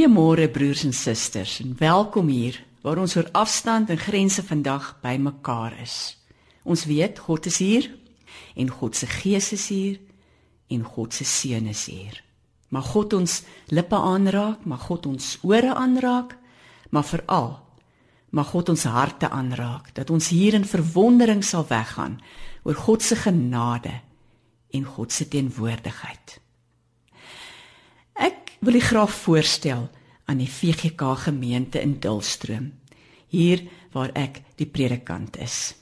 Goeiemôre broers en susters en welkom hier waar ons oor afstand en grense vandag bymekaar is. Ons weet God is hier en God se Gees is hier en God se seën is hier. Mag God ons lippe aanraak, mag God ons ore aanraak, maar veral mag God ons harte aanraak dat ons hier in verwondering sal weggaan oor God se genade en God se teenwoordigheid. Ek wil u graag voorstel aan die VGK gemeente in Dulstroom, hier waar ek die predikant is.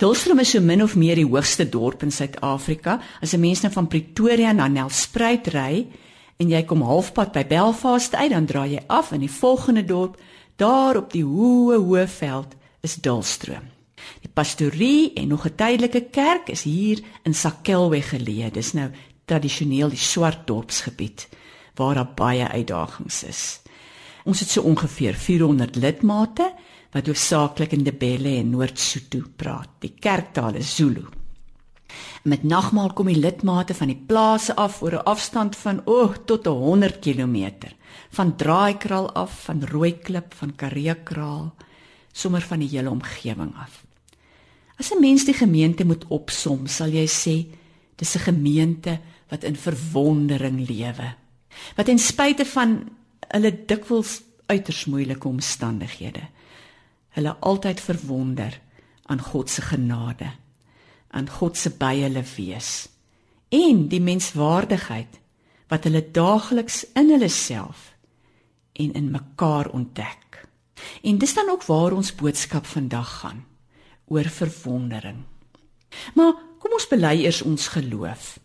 Dulstroom is so min of meer die hoogste dorp in Suid-Afrika. As 'n mens nou van Pretoria na Nelspruit ry en jy kom halfpad by Belfast uit, dan draai jy af in die volgende dorp, daar op die hoë hoë veld is Dulstroom. Die pastorie en nog 'n tydelike kerk is hier in Sakelwe geleë. Dis nou tradisioneel die swart dorpsgebied waar daar baie uitdagings is. Ons het so ongeveer 400 lidmate wat hoofsaaklik in Ndebele en Noord-Sotho praat. Die kerktaal is Zulu. Met nagmaal kom die lidmate van die plase af oor 'n afstand van o oh, tot 100 km. Van Draaikraal af, van Rooiklip, van Kareekraal, sommer van die hele omgewing af. As 'n mens die gemeente moet opsom, sal jy sê dis 'n gemeente wat in verwondering lewe wat ten spyte van hulle dikwels uiters moeilike omstandighede hulle altyd verwonder aan God se genade aan God se by hulle wees en die menswaardigheid wat hulle daagliks in hulle self en in mekaar ontdek. En dis dan ook waar ons boodskap vandag gaan oor verwondering. Maar kom ons bely eers ons geloof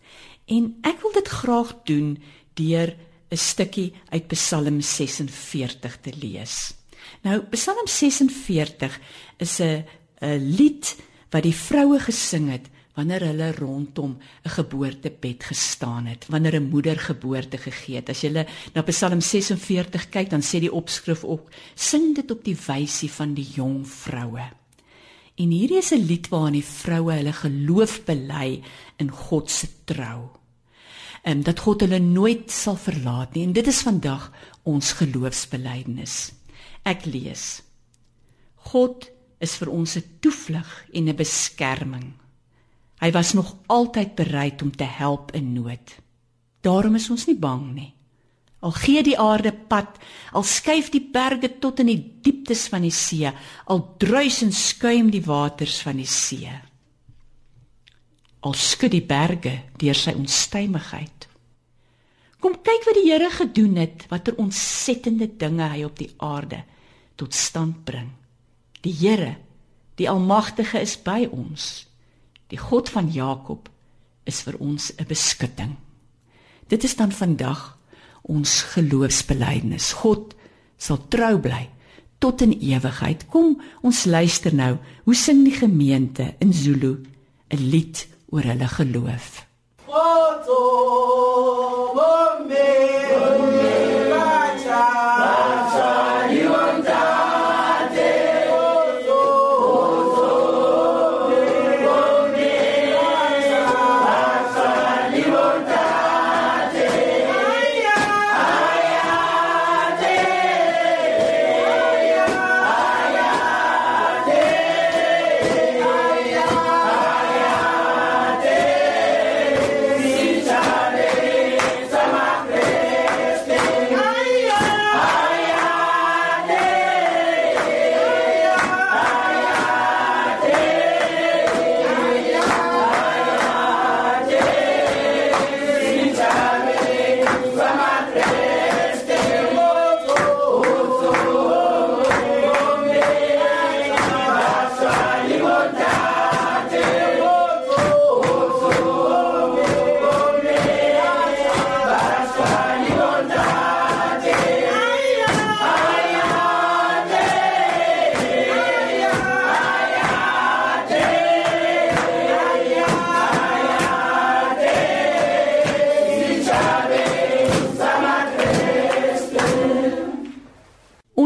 en ek wil dit graag doen deur 'n stukkie uit Psalm 46 te lees. Nou Psalm 46 is 'n 'n lied wat die vroue gesing het wanneer hulle rondom 'n geboortebed gestaan het, wanneer 'n moeder geboorte gegee het. As jy na Psalm 46 kyk, dan sê die opskrif ook: Sing dit op die wysie van die jong vroue. En hierdie is 'n lied waarin die vroue hulle geloof bely in God se trou um, dat God hulle nooit sal verlaat nie en dit is vandag ons geloofsbelijdenis. Ek lees. God is vir ons 'n toevlug en 'n beskerming. Hy was nog altyd bereid om te help in nood. Daarom is ons nie bang nie. Al gee die aarde pad, al skuif die berge tot in die dieptes van die see, al druis en skuim die waters van die see al skud die berge deur sy onstuimigheid. Kom kyk wat die Here gedoen het, watter ontsettende dinge hy op die aarde tot stand bring. Die Here, die Almagtige is by ons. Die God van Jakob is vir ons 'n beskutting. Dit is dan vandag ons geloofsbelijdenis. God sal trou bly tot in ewigheid. Kom, ons luister nou. Hoe sing die gemeente in Zulu 'n lied oor hulle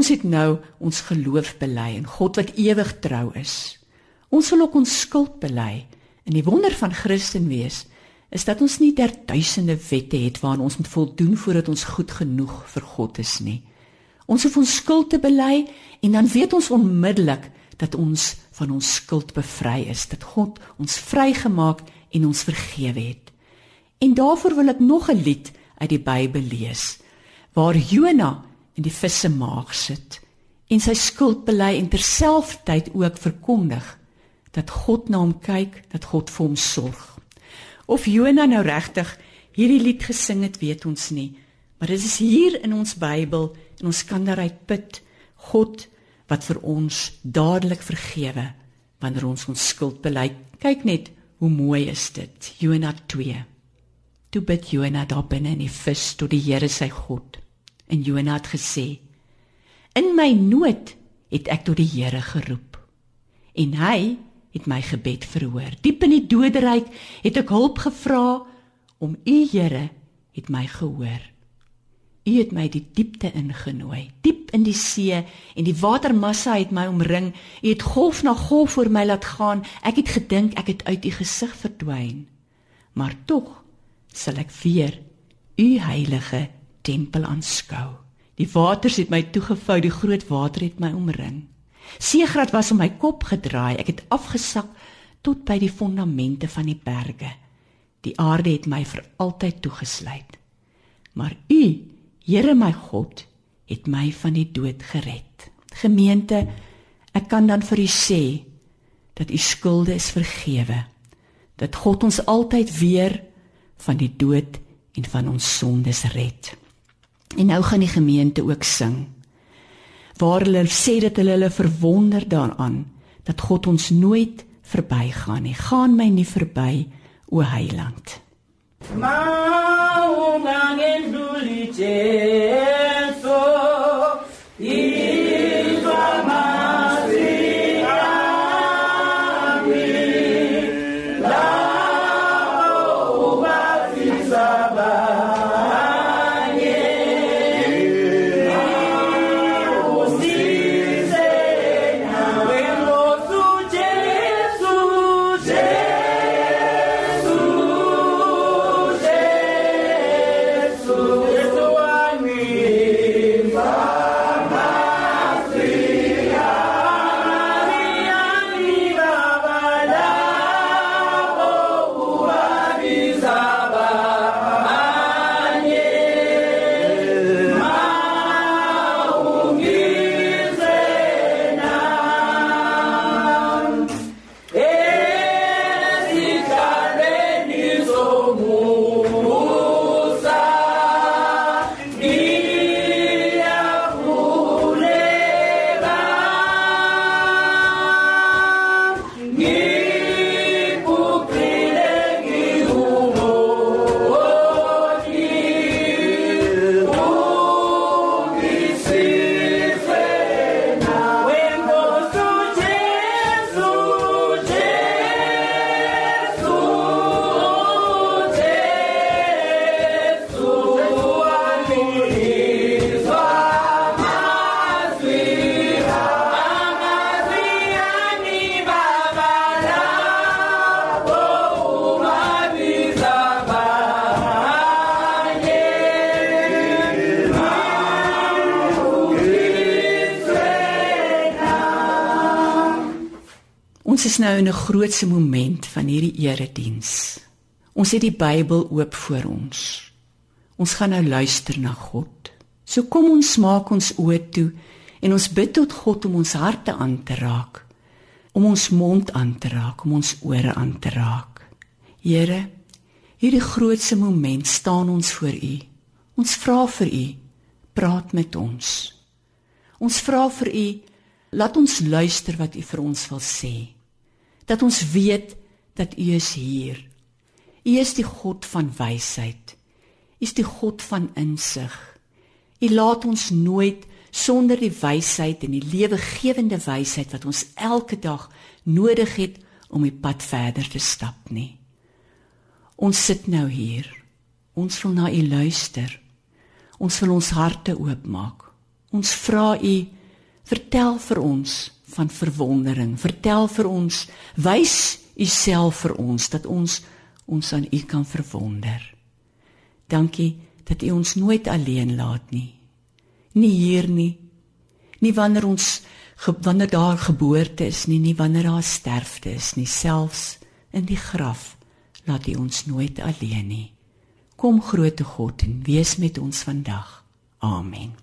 Ons het nou ons geloof bely in God wat ewig trou is. Ons sal ook ons skuld bely. En die wonder van Christen wees is dat ons nie derduisende wette het waaraan ons moet voldoen voordat ons goed genoeg vir God is nie. Ons hoef ons skuld te bely en dan weet ons onmiddellik dat ons van ons skuld bevry is, dat God ons vrygemaak en ons vergewe het. En daarvoor wil ek nog 'n lied uit die Bybel lees waar Jona in die visse maag sit en sy skuld bely en terselfdertyd ook verkondig dat God na hom kyk, dat God vir hom sorg. Of Jona nou regtig hierdie lied gesing het, weet ons nie, maar dit is hier in ons Bybel en ons kan daaruit put God wat vir ons dadelik vergewe wanneer ons ons skuld bely. Kyk net hoe mooi is dit. Jona 2. Toe bid Jona daar binne in die vis tot die Here sy God. En Jona het gesê: In my nood het ek tot die Here geroep. En hy het my gebed verhoor. Diep in die doderyk het ek hulp gevra om U Here het my gehoor. U het my die diepte ingenooi, diep in die see en die watermassa het my omring. U het golf na golf voor my laat gaan. Ek het gedink ek het uit U gesig verdwyn. Maar tog sal ek weer U heilige tempel aanskou. Die waters het my toegevou, die groot water het my omring. Seegrad was om my kop gedraai. Ek het afgesak tot by die fondamente van die berge. Die aarde het my vir altyd toegesluit. Maar U, Here my God, het my van die dood gered. Gemeente, ek kan dan vir u sê dat u skulde is vergewe. Dat God ons altyd weer van die dood en van ons sondes red. En nou gaan die gemeente ook sing waar hulle sê dat hulle hulle verwonder daaraan dat God ons nooit verbygaan nie. Gaan my nie verby o Heiland. Maungangendulite Ons is nou in 'n grootse moment van hierdie erediens. Ons het die Bybel oop voor ons. Ons gaan nou luister na God. So kom ons maak ons oë toe en ons bid tot God om ons harte aan te raak, om ons mond aan te raak, om ons ore aan te raak. Here, hierdie grootse moment staan ons voor U. Ons vra vir U, praat met ons. Ons vra vir U, laat ons luister wat U vir ons wil sê dat ons weet dat U is hier. U is die God van wysheid. U is die God van insig. U laat ons nooit sonder die wysheid en die lewegewende wysheid wat ons elke dag nodig het om die pad verder te stap nie. Ons sit nou hier. Ons wil na U luister. Ons wil ons harte oopmaak. Ons vra U vertel vir ons van verwondering. Vertel vir ons, wys u self vir ons dat ons ons aan u kan verwonder. Dankie dat u ons nooit alleen laat nie. Nie hier nie. Nie wanneer ons wanneer daar geboorte is nie, nie wanneer daar sterfte is nie, selfs in die graf laat U ons nooit alleen nie. Kom groote God en wees met ons vandag. Amen.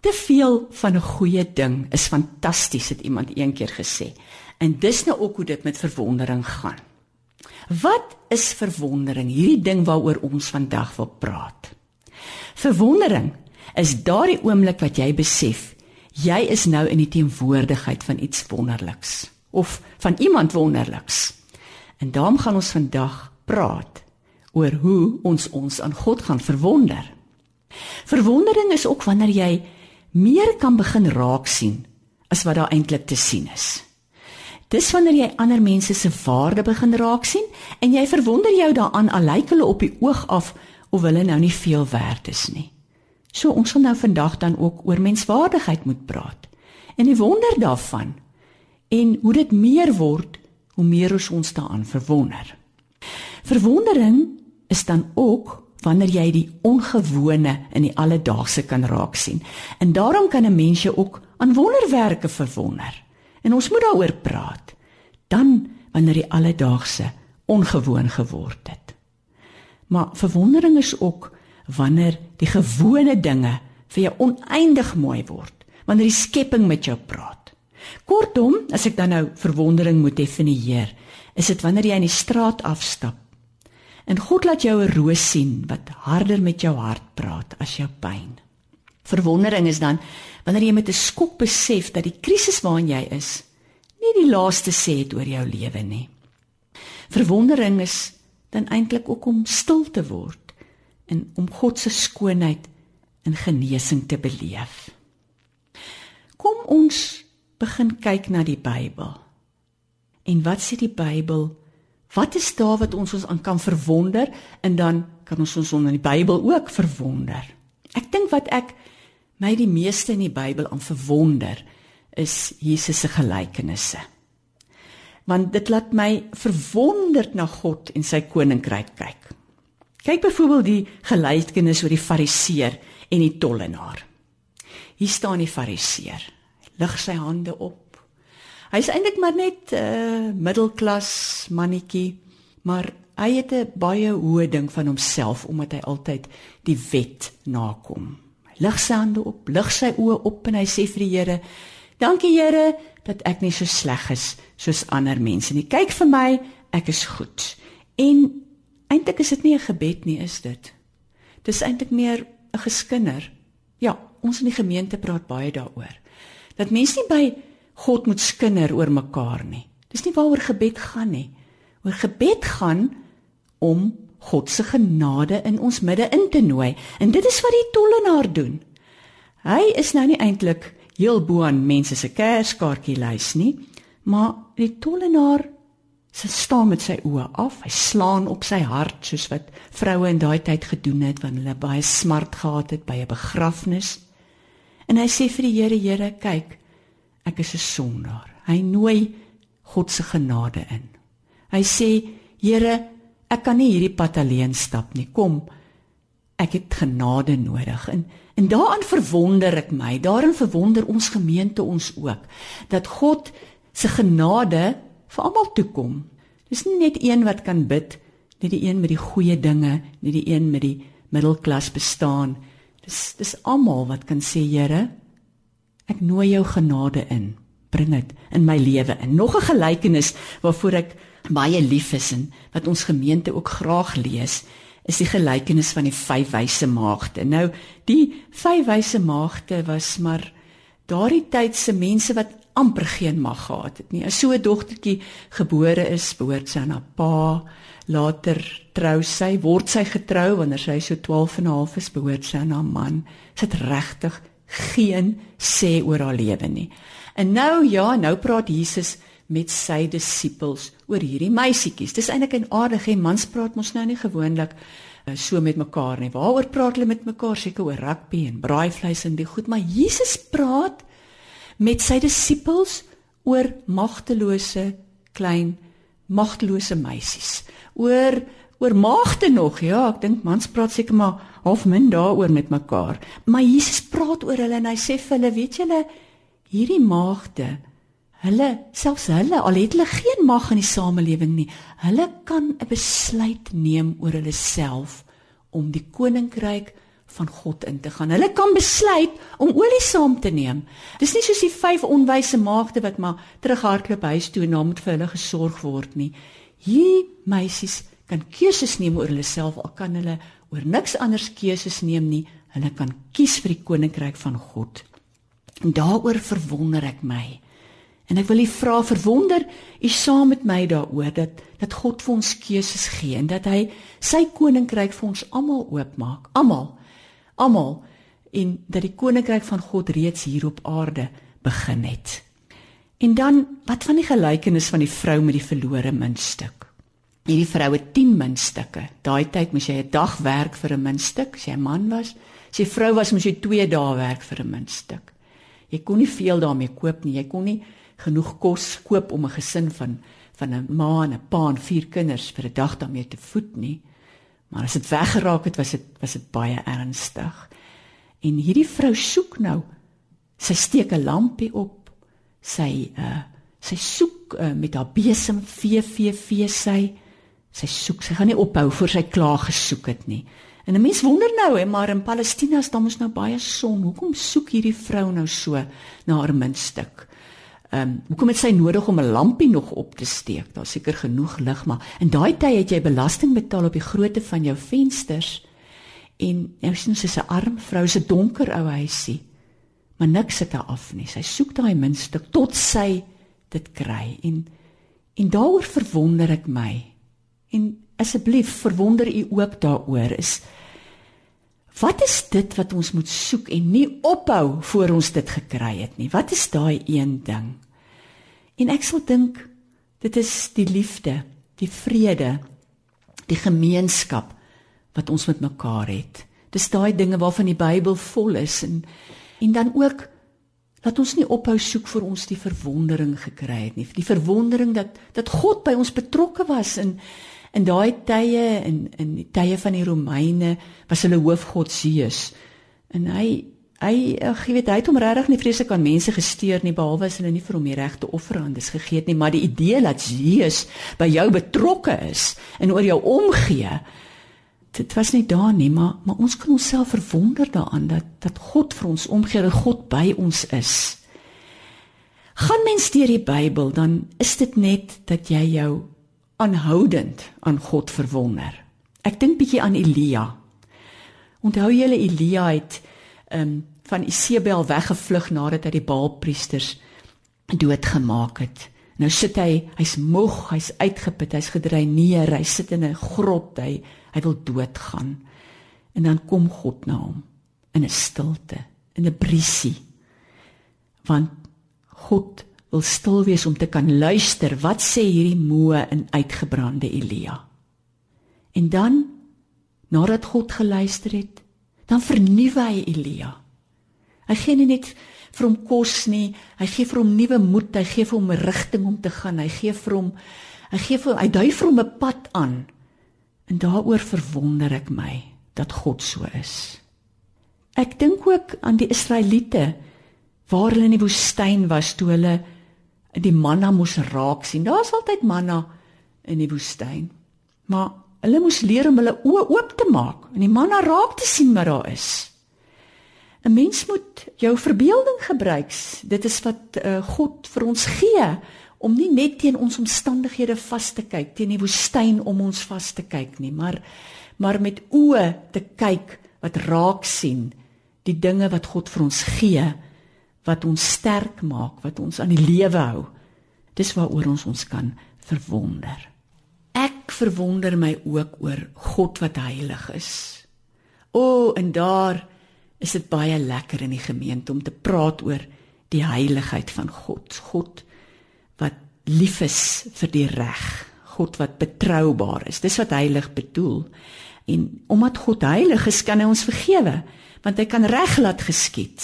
Te veel van 'n goeie ding is fantasties het iemand eendag gesê. En dis nou ook hoe dit met verwondering gaan. Wat is verwondering? Hierdie ding waaroor ons vandag wil praat. Verwondering is daardie oomblik wat jy besef jy is nou in die teenwoordigheid van iets wonderliks of van iemand wonderliks. En daarom gaan ons vandag praat oor hoe ons ons aan God gaan verwonder. Verwondering is ook wanneer jy meer kan begin raak sien as wat daar eintlik te sien is. Dis wanneer jy ander mense se waarde begin raak sien en jy verwonder jou daaraan al lyk hulle op die oog af of hulle nou nie veel werd is nie. So ons gaan nou vandag dan ook oor menswaardigheid moet praat en die wonder daarvan en hoe dit meer word hoe meer ons daaraan verwonder. Verwondering is dan ook wanneer jy die ongewone in die alledaagse kan raak sien. En daarom kan 'n mens jou ook aan wonderwerke verwonder. En ons moet daaroor praat. Dan wanneer die alledaagse ongewoon geword het. Maar verwondering is ook wanneer die gewone dinge vir jou oneindig mooi word. Wanneer die skepping met jou praat. Kortom, as ek dan nou verwondering moet definieer, is dit wanneer jy in die straat afstap En God laat jou 'n roos sien wat harder met jou hart praat as jou pyn. Verwondering is dan wanneer jy met 'n skok besef dat die krisis waarin jy is nie die laaste sê het oor jou lewe nie. Verwondering is dan eintlik ook om stil te word en om God se skoonheid en genesing te beleef. Kom ons begin kyk na die Bybel. En wat sê die Bybel Wat is daar wat ons ons aan kan verwonder en dan kan ons ons in die Bybel ook verwonder. Ek dink wat ek my die meeste in die Bybel aan verwonder is Jesus se gelykenisse. Want dit laat my verwonderd na God en sy koninkryk kyk. Kyk byvoorbeeld die gelykenis oor die fariseer en die tollenaar. Hier staan die fariseer. Lig sy hande op Hy's eintlik maar net 'n uh, middelklas mannetjie, maar hy het 'n baie hoë ding van homself omdat hy altyd die wet nakom. Hy lig sy hande op, lig sy oë op en hy sê vir die Here: "Dankie Here dat ek nie so sleg is soos ander mense nie. Kyk vir my, ek is goed." En eintlik is dit nie 'n gebed nie, is dit? Dis eintlik meer 'n geskinder. Ja, ons in die gemeente praat baie daaroor. Dat mense nie by God moet skinder oor mekaar nie. Dis nie waaroor gebed gaan nie. Oor gebed gaan om God se genade in ons midde in te nooi. En dit is wat die tollenaar doen. Hy is nou nie eintlik heel bo aan mense se kerskaartjie lys nie, maar die tollenaar se staan met sy oë af. Hy slaan op sy hart soos wat vroue in daai tyd gedoen het wanneer hulle baie smart gehad het by 'n begrafnis. En hy sê vir die Here, Here, kyk, ek is 'n sondaar. Hy nooi God se genade in. Hy sê, Here, ek kan nie hierdie pad alleen stap nie. Kom. Ek het genade nodig. En en daaraan verwonder ek my. Daarin verwonder ons gemeente ons ook dat God se genade vir almal toe kom. Dis nie net een wat kan bid, nie die een met die goeie dinge, nie die een met die middelklas bestaan. Dis dis almal wat kan sê, Here, Ek nooi jou genade in. Bring dit in my lewe. En nog 'n gelykenis waarvoor ek baie lief is en wat ons gemeente ook graag lees, is die gelykenis van die vyf wyse maagde. Nou, die vyf wyse maagde was maar daardie tyd se mense wat amper geen mag gehad het nie. As so 'n dogtertjie gebore is, behoort sy aan haar pa. Later trou sy, word sy getrou wanneer sy so 12 en 'n half is, behoort sy aan haar man. Sy het regtig geen sê oor haar lewe nie. En nou ja, nou praat Jesus met sy disippels oor hierdie meisietjies. Dis eintlik 'n aardige mans praat mos nou nie gewoonlik uh, so met mekaar nie. Waaroor praat hulle met mekaar? Seker oor rugby en braaivleis en die goed, maar Jesus praat met sy disippels oor magtelose klein magtelose meisies. Oor oor maagde nog. Ja, ek dink mans praat seker maar half min daaroor met mekaar. Maar Jesus praat oor hulle en hy sê vir hulle, weet julle, hierdie maagde, hulle selfs hulle al het hulle geen mag in die samelewing nie. Hulle kan 'n besluit neem oor hulle self om die koninkryk van God in te gaan. Hulle kan besluit om olie saam te neem. Dis nie soos die vyf onwyse maagde wat maar terughardloop huis toe en dan moet vir hulle gesorg word nie. Hierdie meisies kan keuses neem oor hulle self al kan hulle oor niks anders keuses neem nie. Hulle kan kies vir die koninkryk van God. En daaroor verwonder ek my. En ek wil u vra verwonder u saam met my daaroor dat dat God vir ons keuses gee en dat hy sy koninkryk vir ons almal oopmaak. Almal. Almal en dat die koninkryk van God reeds hier op aarde begin het. En dan wat van die gelykenis van die vrou met die verlore muntstuk? Hierdie vrou het 10 muntstukke. Daai tyd moes jy 'n dag werk vir 'n muntstuk, as jy 'n man was. As jy vrou was, moes jy 2 dae werk vir 'n muntstuk. Jy kon nie veel daarmee koop nie. Jy kon nie genoeg kos koop om 'n gesin van van 'n ma en 'n pa en vier kinders vir 'n dag daarmee te voed nie. Maar as dit weggeraak het, was dit was dit baie ernstig. En hierdie vrou soek nou. Sy steek 'n lampie op. Sy uh sy soek uh, met haar besem vee vee vee sy sy soek. Sy gaan nie ophou voor sy klaar gesoek het nie. En 'n mens wonder nou, hè, maar in Palestina is daar mos nou baie son. Hoekom soek hierdie vrou nou so na haar muntstuk? Ehm, um, hoekom het sy nodig om 'n lampie nog op te steek? Daar's seker genoeg lig, maar in daai tyd het jy belasting betaal op die grootte van jou vensters. En nou sien sy 'n arm vrou se donker ou huisie. Maar niks sit haar af nie. Sy soek daai muntstuk tot sy dit kry. En en daaroor verwonder ek my. En asseblief verwonder u ook daaroor. Is wat is dit wat ons moet soek en nie ophou voor ons dit gekry het nie? Wat is daai een ding? En ek sal dink dit is die liefde die vrede die gemeenskap wat ons met mekaar het. Dis daai dinge waarvan die Bybel vol is en en dan ook dat ons nie ophou soek vir ons die verwondering gekry het nie. Die verwondering dat dat God by ons betrokke was en In daai tye in in die tye van die Romeine was hulle hoofgod Zeus. En hy hy ag jy weet hy het hom regtig nie vreeslik aan mense gesteer nie behalwe as hulle nie vir hom die regte offerandes gegee het nie, maar die idee dat Zeus by jou betrokke is en oor jou omgee dit was nie daar nie, maar maar ons kan onsself verwonder daaraan dat dat God vir ons omgee en God by ons is. Gaan mens deur die Bybel dan is dit net dat jy jou aanhoudend aan God verwonder. Ek dink bietjie aan Elia. Onthou julle Elia het um, van Isebel weggevlug nadat hy die Baalpriesters doodgemaak het. Nou sit hy, hy's moeg, hy's uitgeput, hy's gedreineer, hy sit in 'n grot, hy hy wil doodgaan. En dan kom God na hom in 'n stilte, in 'n briesie. Want God wil stil wees om te kan luister wat sê hierdie moe en uitgebrande Elia. En dan nadat God geluister het, dan vernuwe hy Elia. Hy gee nie net vir hom kos nie, hy gee vir hom nuwe moed, hy gee vir hom 'n rigting om te gaan, hy gee vir hom hy gee vir hy dui vir hom 'n pad aan. En daaroor verwonder ek my dat God so is. Ek dink ook aan die Israeliete waar hulle in die woestyn was toe hulle die manna moes raak sien. Daar's altyd manna in die woestyn. Maar hulle moes leer om hulle oë oop te maak en die manna raak te sien wat daar is. 'n Mens moet jou verbeelding gebruik. Dit is wat uh, God vir ons gee om nie net teen ons omstandighede vas te kyk, teen die woestyn om ons vas te kyk nie, maar maar met oë te kyk wat raak sien die dinge wat God vir ons gee wat ons sterk maak, wat ons aan die lewe hou. Dis waaroor ons ons kan verwonder. Ek verwonder my ook oor God wat heilig is. O, en daar is dit baie lekker in die gemeente om te praat oor die heiligheid van God. God wat lief is vir die reg. God wat betroubaar is. Dis wat heilig bedoel. En omdat God heilig is, kan hy ons vergewe, want hy kan reg laat geskied.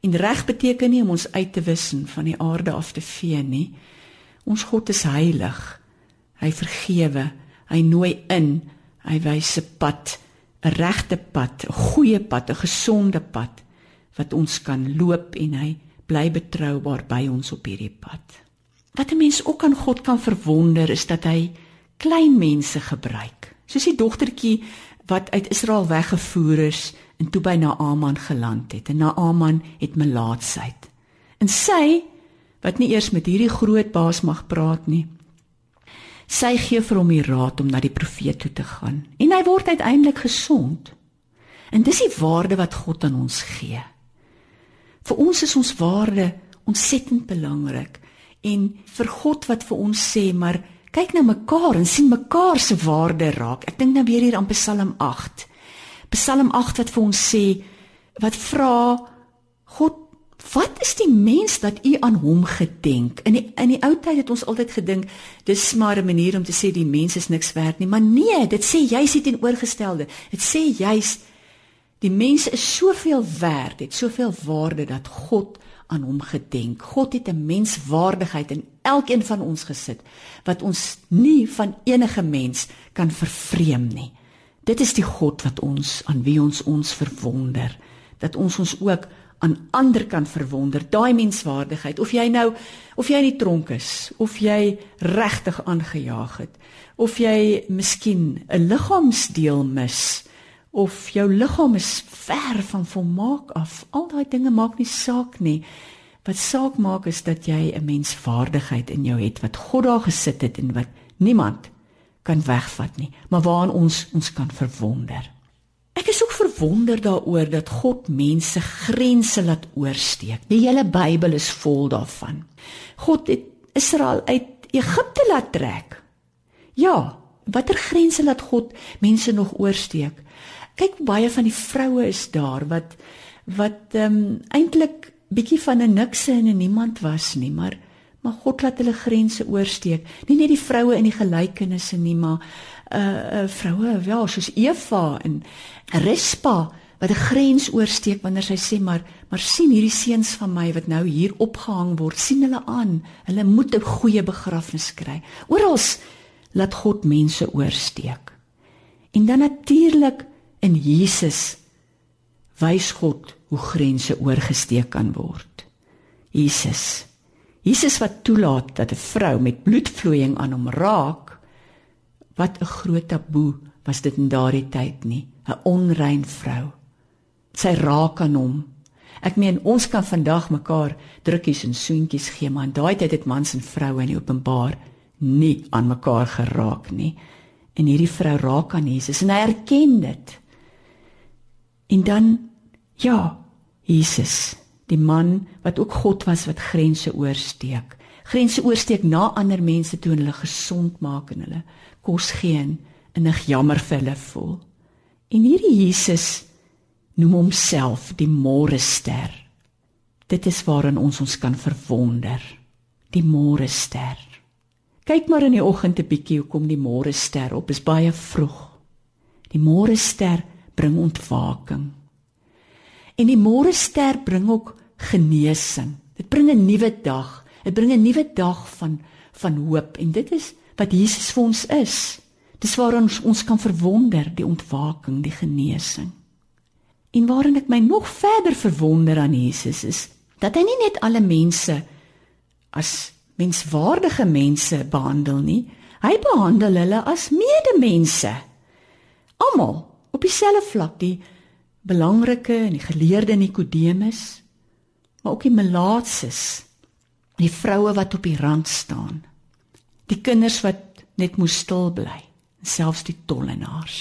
En reg beteken nie om ons uit te wis en van die aarde af te vee nie. Ons God is heilig. Hy vergewe. Hy nooi in. Hy wys 'n pad, 'n regte pad, 'n goeie pad, 'n gesonde pad wat ons kan loop en hy bly betroubaar by ons op hierdie pad. Wat 'n mens ook aan God kan verwonder is dat hy klein mense gebruik. Soos die dogtertjie wat uit Israel weggevoer is en toe by Naaman geland het. En Naaman het melaatsheid. En sy wat nie eers met hierdie groot baas mag praat nie. Sy gee vir hom die raad om na die profeet toe te gaan en hy word uiteindelik gesond. En dis die waarde wat God aan ons gee. Vir ons is ons waarde ontsettend belangrik en vir God wat vir ons sê maar kyk na mekaar en sien mekaar se waarde raak. Ek dink nou weer hier aan Psalm 8. Psalm 8 wat vir ons sê wat vra God Wat is die mens dat u aan hom gedenk? In die in die ou tyd het ons altyd gedink dis maar 'n manier om te sê die mens is niks werd nie, maar nee, dit sê juis dit teenoorgestelde. Dit sê juis die mens is soveel werd, het soveel waarde dat God aan hom gedenk. God het 'n menswaardigheid in elkeen van ons gesit wat ons nie van enige mens kan vervreem nie. Dit is die God wat ons aan wie ons ons verwonder, dat ons ons ook aan ander kan verwonder. Daai menswaardigheid of jy nou of jy in die tronk is of jy regtig aangejaag het of jy miskien 'n liggaamsdeel mis of jou liggaam is ver van volmaak af. Al daai dinge maak nie saak nie. Wat saak maak is dat jy 'n menswaardigheid in jou het wat God daar gesit het en wat niemand kan wegvat nie, maar waaraan ons ons kan verwonder. Ek is ook verwonder daaroor dat God mense grense laat oorsteek. Die hele Bybel is vol daarvan. God het Israel uit Egipte laat trek. Ja, watter grense laat God mense nog oorsteek? Kyk baie van die vroue is daar wat wat ehm um, eintlik bietjie van 'n nikse en 'n niemand was nie, maar maar God laat hulle grense oorsteek. Nie net die vroue in die gelykenisse nie, maar uh uh vroue, ja, soos Eva en Rispa wat 'n grens oorsteek wanneer sy sê maar maar sien hierdie seuns van my wat nou hier opgehang word, sien hulle aan. Hulle moet 'n goeie begrafnis kry. Oral laat God mense oorsteek. En dan natuurlik In Jesus wys God hoe grense oorgesteek kan word. Jesus. Jesus wat toelaat dat 'n vrou met bloedvloeiing aan hom raak, wat 'n groot taboe was dit in daardie tyd nie, 'n onrein vrou. Sy raak aan hom. Ek meen ons kan vandag mekaar drukkies en soentjies gee, maar in daai tyd het mans en vroue in die openbaar nie aan mekaar geraak nie. En hierdie vrou raak aan Jesus en hy erken dit. En dan ja, Jesus, die man wat ook God was wat grense oorsteek. Grense oorsteek na ander mense toe hulle gesond maak en hulle kos gee en innig jammer vir hulle voel. En hierdie Jesus noem homself die môre ster. Dit is waarin ons ons kan verwonder. Die môre ster. Kyk maar in die oggend 'n bietjie hoe kom die môre ster op. Is baie vroeg. Die môre ster bring ontwaking. En die môre ster bring ook genesing. Dit bring 'n nuwe dag. Dit bring 'n nuwe dag van van hoop en dit is wat Jesus vir ons is. Dis waarin ons ons kan verwonder, die ontwaking, die genesing. En waarin ek my nog verder verwonder aan Jesus is dat hy nie net alle mense as menswaardige mense behandel nie, hy behandel hulle as medemense. Almal op dieselfde vlak die belangrike en die geleerde Nikodemus maar ook die melaatses die vroue wat op die rand staan die kinders wat net moes stil bly selfs die tollenaars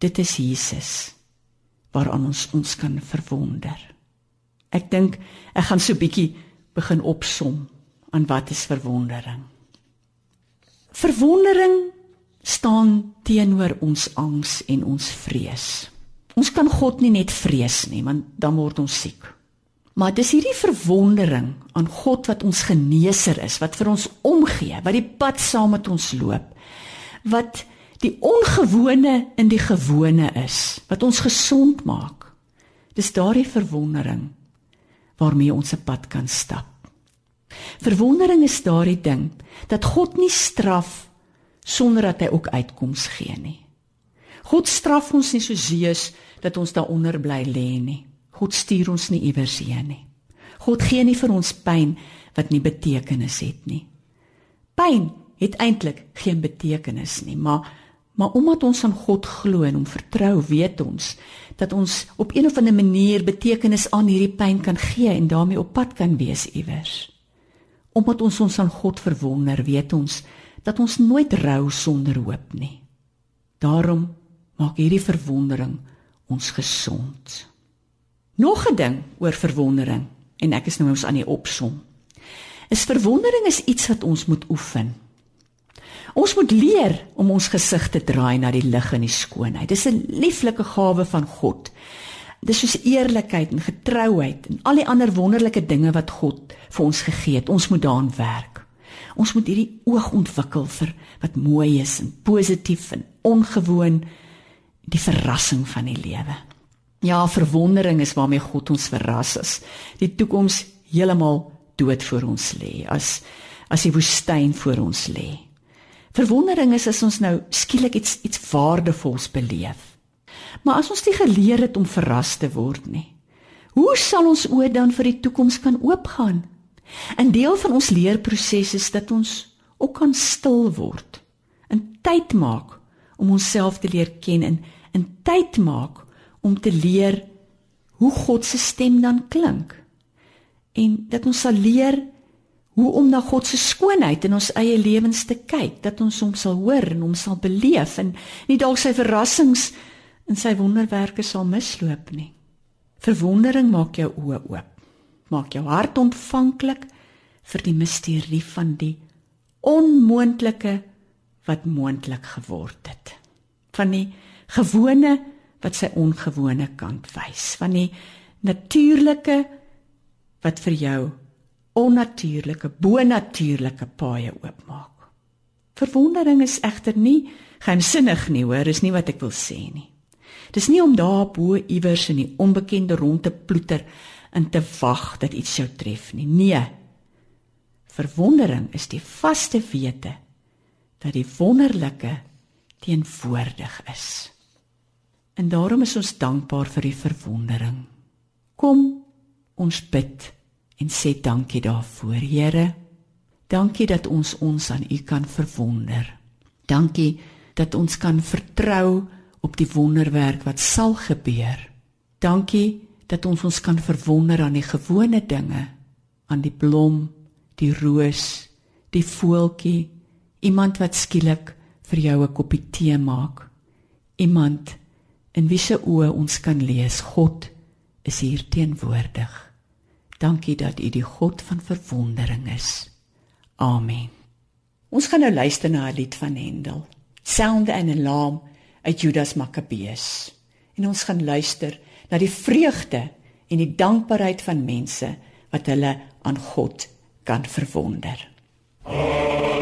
dit is Jesus waaraan ons ons kan verwonder ek dink ek gaan so bietjie begin opsom aan wat is verwondering verwondering staan teenoor ons angs en ons vrees. Ons kan God nie net vrees nie, want dan word ons siek. Maar dis hierdie verwondering aan God wat ons geneeser is, wat vir ons omgee, wat die pad saam met ons loop, wat die ongewone in die gewone is, wat ons gesond maak. Dis daardie verwondering waarmee ons 'n pad kan stap. Verwondering is daardie ding dat God nie straf sonder dat hy ook uitkoms gee nie. God straf ons nie so seus dat ons daaronder bly lê nie. God stuur ons nie iewers heen nie. God gee nie vir ons pyn wat nie betekenis het nie. Pyn het eintlik geen betekenis nie, maar maar omdat ons aan God glo en hom vertrou, weet ons dat ons op een of ander manier betekenis aan hierdie pyn kan gee en daarmee op pad kan wees iewers. Omdat ons ons aan God verwonder, weet ons dat ons nooit rou sonder hoop nie. Daarom maak hierdie verwondering ons gesond. Nog 'n ding oor verwondering en ek is nou ons aan die opsom. Is verwondering is iets wat ons moet oefen. Ons moet leer om ons gesig te draai na die lig en die skoonheid. Dis 'n lieflike gawe van God. Dis soos eerlikheid en getrouheid en al die ander wonderlike dinge wat God vir ons gegee het. Ons moet daaraan werk. Ons moet hierdie oog ontwikkel vir wat mooi is en positief en ongewoon die verrassing van die lewe. Ja, verwondering is waarmee God ons verras as die toekoms heeltemal dood voor ons lê, as as die woestyn voor ons lê. Verwondering is as ons nou skielik iets iets waardevols beleef. Maar as ons nie geleer het om verras te word nie, hoe sal ons ooit dan vir die toekoms kan oopgaan? 'n Deel van ons leerproses is dat ons ook kan stil word, 'n tyd maak om onsself te leer ken en 'n tyd maak om te leer hoe God se stem dan klink. En dat ons sal leer hoe om na God se skoonheid in ons eie lewens te kyk, dat ons hom sal hoor en hom sal beleef en nie dalk sy verrassings en sy wonderwerke sal misloop nie. Verwondering maak jou oë oop. Maak jou hart ontvanklik vir die misterie van die onmoontlike wat moontlik geword het. Van die gewone wat sy ongewone kant wys, van die natuurlike wat vir jou onnatuurlike, bonatuurlike paaie oopmaak. Verwondering is egter nie geheimsinnig nie, hoor, is nie wat ek wil sê nie. Dis nie om daar bo iewers in die onbekende rond te ploeter en te wag dat iets jou tref nie. Nee. Verwondering is die vaste wete dat die wonderlike teenwoordig is. En daarom is ons dankbaar vir die verwondering. Kom ons bid en sê dankie daarvoor, Here. Dankie dat ons ons aan U kan verwonder. Dankie dat ons kan vertrou op die wonderwerk wat sal gebeur. Dankie dat ons ons kan verwonder aan die gewone dinge, aan die blom, die roos, die voeltjie, iemand wat skielik vir jou 'n koppie tee maak. Iemand in wie se oë ons kan lees God is hier teenwoordig. Dankie dat U die God van verwondering is. Amen. Ons gaan nou luister na 'n lied van Hendel. Sound and alarm uit Judas Makkabeus. En ons gaan luister na die vreugde en die dankbaarheid van mense wat hulle aan God kan verwonder. Halleluja,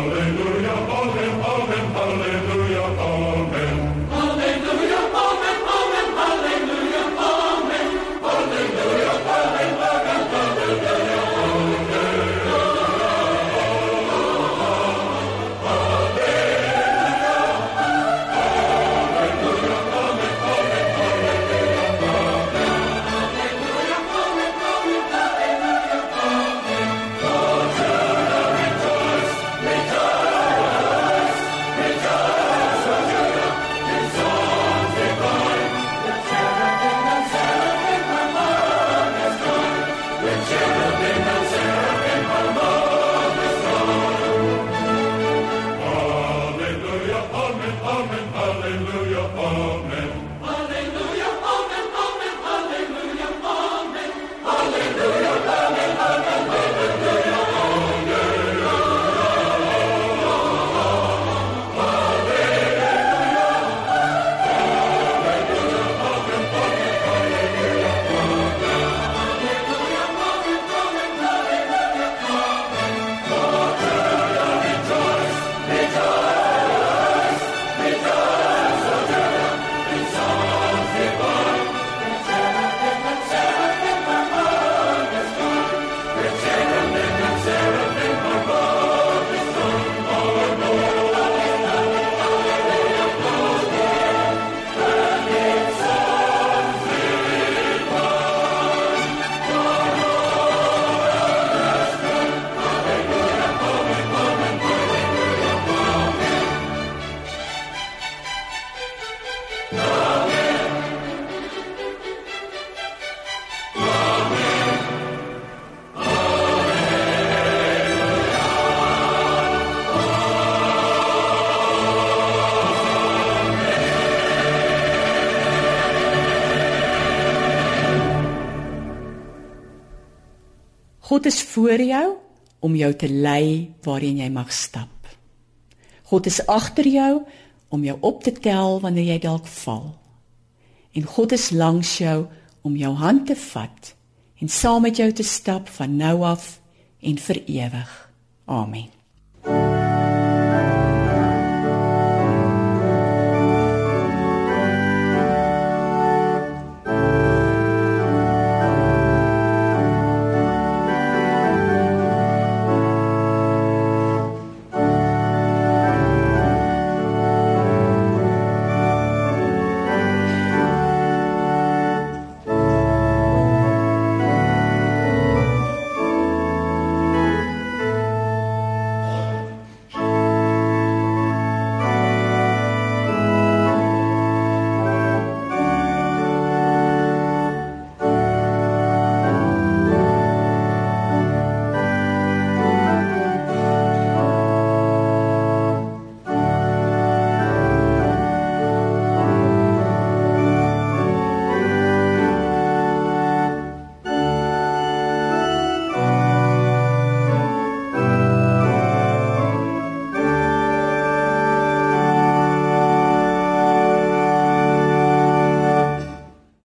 God is voor jou om jou te lei waarheen jy mag stap. God is agter jou om jou op te tel wanneer jy dalk val. En God is langs jou om jou hand te vat en saam met jou te stap van nou af en vir ewig. Amen.